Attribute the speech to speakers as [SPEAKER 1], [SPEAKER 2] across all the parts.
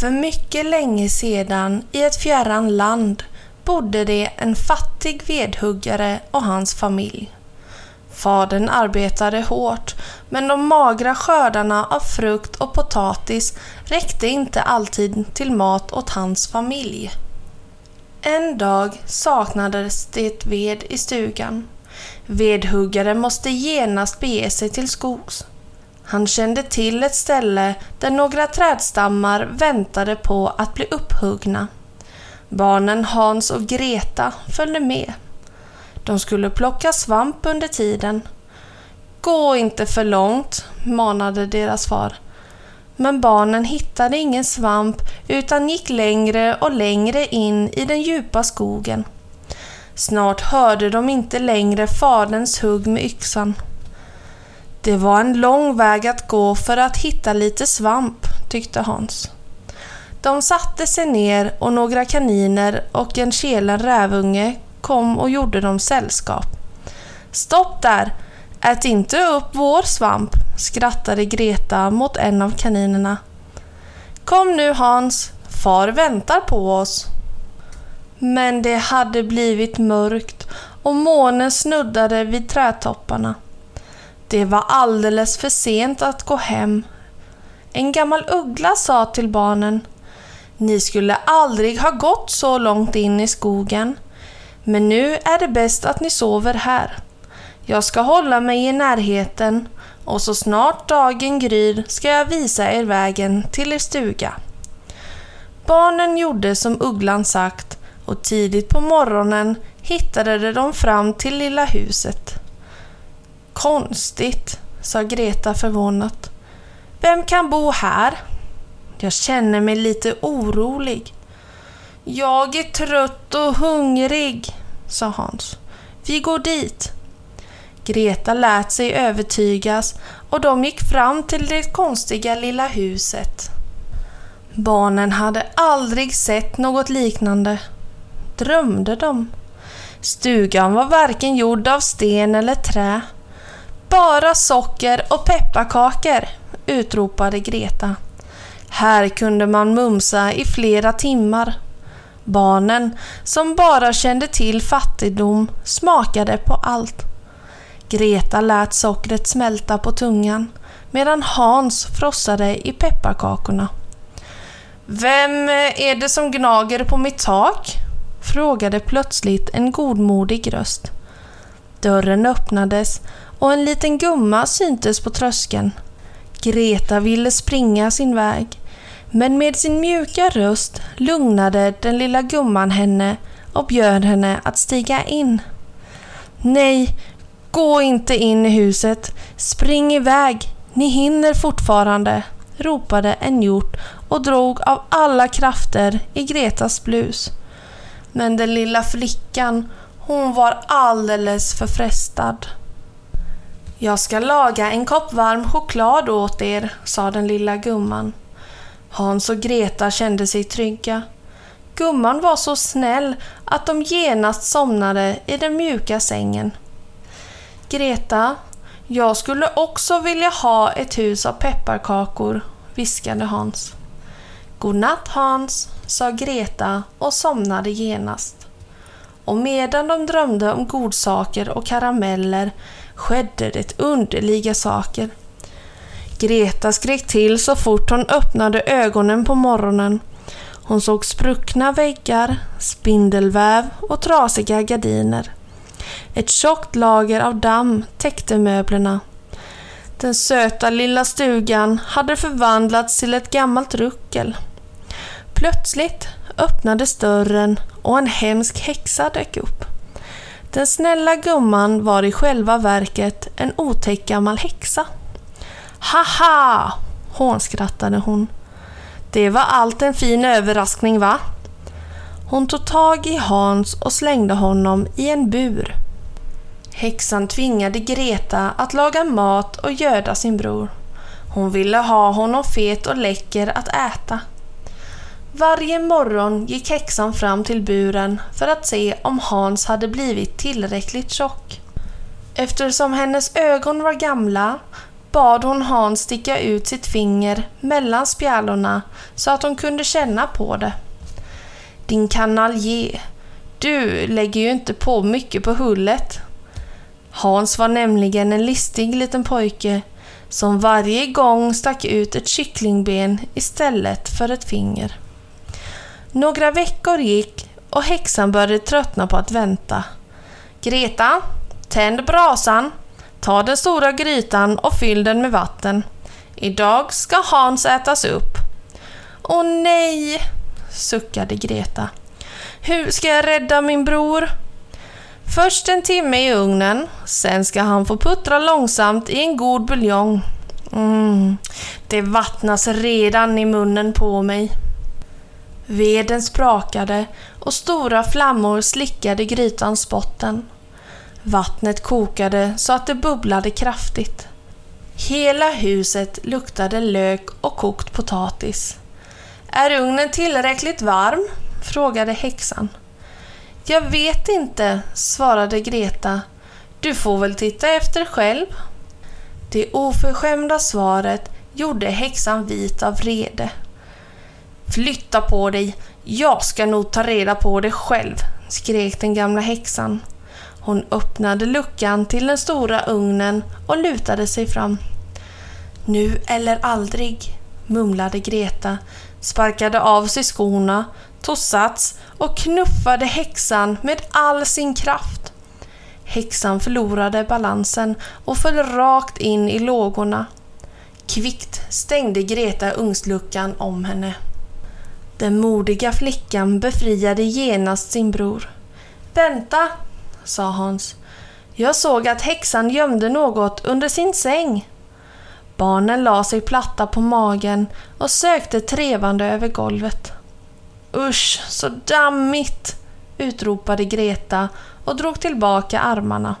[SPEAKER 1] För mycket länge sedan i ett fjärran land bodde det en fattig vedhuggare och hans familj. Fadern arbetade hårt men de magra skördarna av frukt och potatis räckte inte alltid till mat åt hans familj. En dag saknades det ved i stugan. Vedhuggaren måste genast bege sig till skogs. Han kände till ett ställe där några trädstammar väntade på att bli upphuggna. Barnen Hans och Greta följde med. De skulle plocka svamp under tiden. Gå inte för långt, manade deras far. Men barnen hittade ingen svamp utan gick längre och längre in i den djupa skogen. Snart hörde de inte längre faderns hugg med yxan. Det var en lång väg att gå för att hitta lite svamp, tyckte Hans. De satte sig ner och några kaniner och en kelen rävunge kom och gjorde dem sällskap. Stopp där! Ät inte upp vår svamp, skrattade Greta mot en av kaninerna. Kom nu Hans, far väntar på oss. Men det hade blivit mörkt och månen snuddade vid trädtopparna. Det var alldeles för sent att gå hem. En gammal uggla sa till barnen Ni skulle aldrig ha gått så långt in i skogen. Men nu är det bäst att ni sover här. Jag ska hålla mig i närheten och så snart dagen gryr ska jag visa er vägen till er stuga. Barnen gjorde som ugglan sagt och tidigt på morgonen hittade de fram till lilla huset. Konstigt, sa Greta förvånat. Vem kan bo här? Jag känner mig lite orolig. Jag är trött och hungrig, sa Hans. Vi går dit. Greta lät sig övertygas och de gick fram till det konstiga lilla huset. Barnen hade aldrig sett något liknande. Drömde de? Stugan var varken gjord av sten eller trä. Bara socker och pepparkakor, utropade Greta. Här kunde man mumsa i flera timmar. Barnen, som bara kände till fattigdom, smakade på allt. Greta lät sockret smälta på tungan medan Hans frossade i pepparkakorna. Vem är det som gnager på mitt tak? frågade plötsligt en godmodig röst. Dörren öppnades och en liten gumma syntes på tröskeln. Greta ville springa sin väg, men med sin mjuka röst lugnade den lilla gumman henne och bjöd henne att stiga in. Nej, gå inte in i huset. Spring iväg, ni hinner fortfarande, ropade en hjort och drog av alla krafter i Gretas blus. Men den lilla flickan, hon var alldeles för frestad. Jag ska laga en kopp varm choklad åt er, sa den lilla gumman. Hans och Greta kände sig trygga. Gumman var så snäll att de genast somnade i den mjuka sängen. Greta, jag skulle också vilja ha ett hus av pepparkakor, viskade Hans. Godnatt Hans, sa Greta och somnade genast. Och medan de drömde om godsaker och karameller skedde det underliga saker. Greta skrek till så fort hon öppnade ögonen på morgonen. Hon såg spruckna väggar, spindelväv och trasiga gardiner. Ett tjockt lager av damm täckte möblerna. Den söta lilla stugan hade förvandlats till ett gammalt ruckel. Plötsligt öppnades dörren och en hemsk häxa dök upp. Den snälla gumman var i själva verket en otäck gammal häxa. Haha! hånskrattade hon. Det var allt en fin överraskning va? Hon tog tag i Hans och slängde honom i en bur. Häxan tvingade Greta att laga mat och göda sin bror. Hon ville ha honom fet och läcker att äta. Varje morgon gick häxan fram till buren för att se om Hans hade blivit tillräckligt tjock. Eftersom hennes ögon var gamla bad hon Hans sticka ut sitt finger mellan spjälorna så att hon kunde känna på det. Din kanalje, du lägger ju inte på mycket på hullet. Hans var nämligen en listig liten pojke som varje gång stack ut ett kycklingben istället för ett finger. Några veckor gick och häxan började tröttna på att vänta. Greta, tänd brasan, ta den stora grytan och fyll den med vatten. Idag ska Hans ätas upp. Åh nej, suckade Greta. Hur ska jag rädda min bror? Först en timme i ugnen, sen ska han få puttra långsamt i en god buljong. Mm, det vattnas redan i munnen på mig. Veden sprakade och stora flammor slickade grytans botten. Vattnet kokade så att det bubblade kraftigt. Hela huset luktade lök och kokt potatis. Är ugnen tillräckligt varm? frågade häxan. Jag vet inte, svarade Greta. Du får väl titta efter själv. Det oförskämda svaret gjorde häxan vit av vrede. Flytta på dig, jag ska nog ta reda på det själv, skrek den gamla häxan. Hon öppnade luckan till den stora ugnen och lutade sig fram. Nu eller aldrig, mumlade Greta, sparkade av sig skorna, tog sats och knuffade häxan med all sin kraft. Häxan förlorade balansen och föll rakt in i lågorna. Kvickt stängde Greta ugnsluckan om henne. Den modiga flickan befriade genast sin bror. Vänta, sa Hans. Jag såg att häxan gömde något under sin säng. Barnen la sig platta på magen och sökte trevande över golvet. Usch, så dammigt! utropade Greta och drog tillbaka armarna.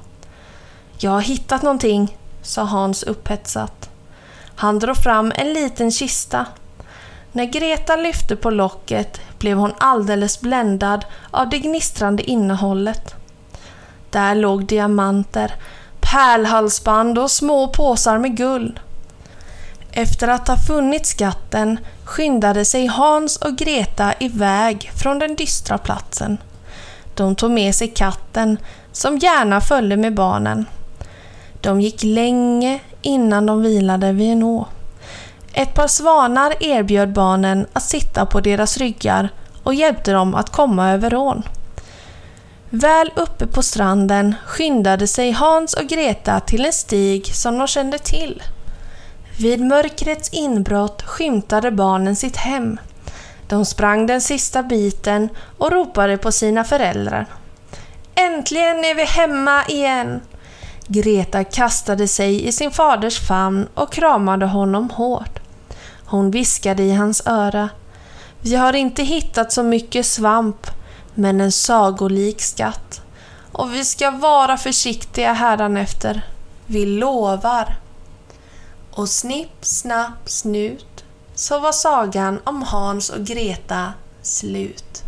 [SPEAKER 1] Jag har hittat någonting, sa Hans upphetsat. Han drog fram en liten kista. När Greta lyfte på locket blev hon alldeles bländad av det gnistrande innehållet. Där låg diamanter, pärlhalsband och små påsar med guld. Efter att ha funnit skatten skyndade sig Hans och Greta iväg från den dystra platsen. De tog med sig katten, som gärna följde med barnen. De gick länge innan de vilade vid en å. Ett par svanar erbjöd barnen att sitta på deras ryggar och hjälpte dem att komma över ån. Väl uppe på stranden skyndade sig Hans och Greta till en stig som de kände till. Vid mörkrets inbrott skymtade barnen sitt hem. De sprang den sista biten och ropade på sina föräldrar. Äntligen är vi hemma igen! Greta kastade sig i sin faders famn och kramade honom hårt. Hon viskade i hans öra. Vi har inte hittat så mycket svamp, men en sagolik skatt. Och vi ska vara försiktiga hädanefter. Vi lovar. Och snipp, snapp, snut så var sagan om Hans och Greta slut.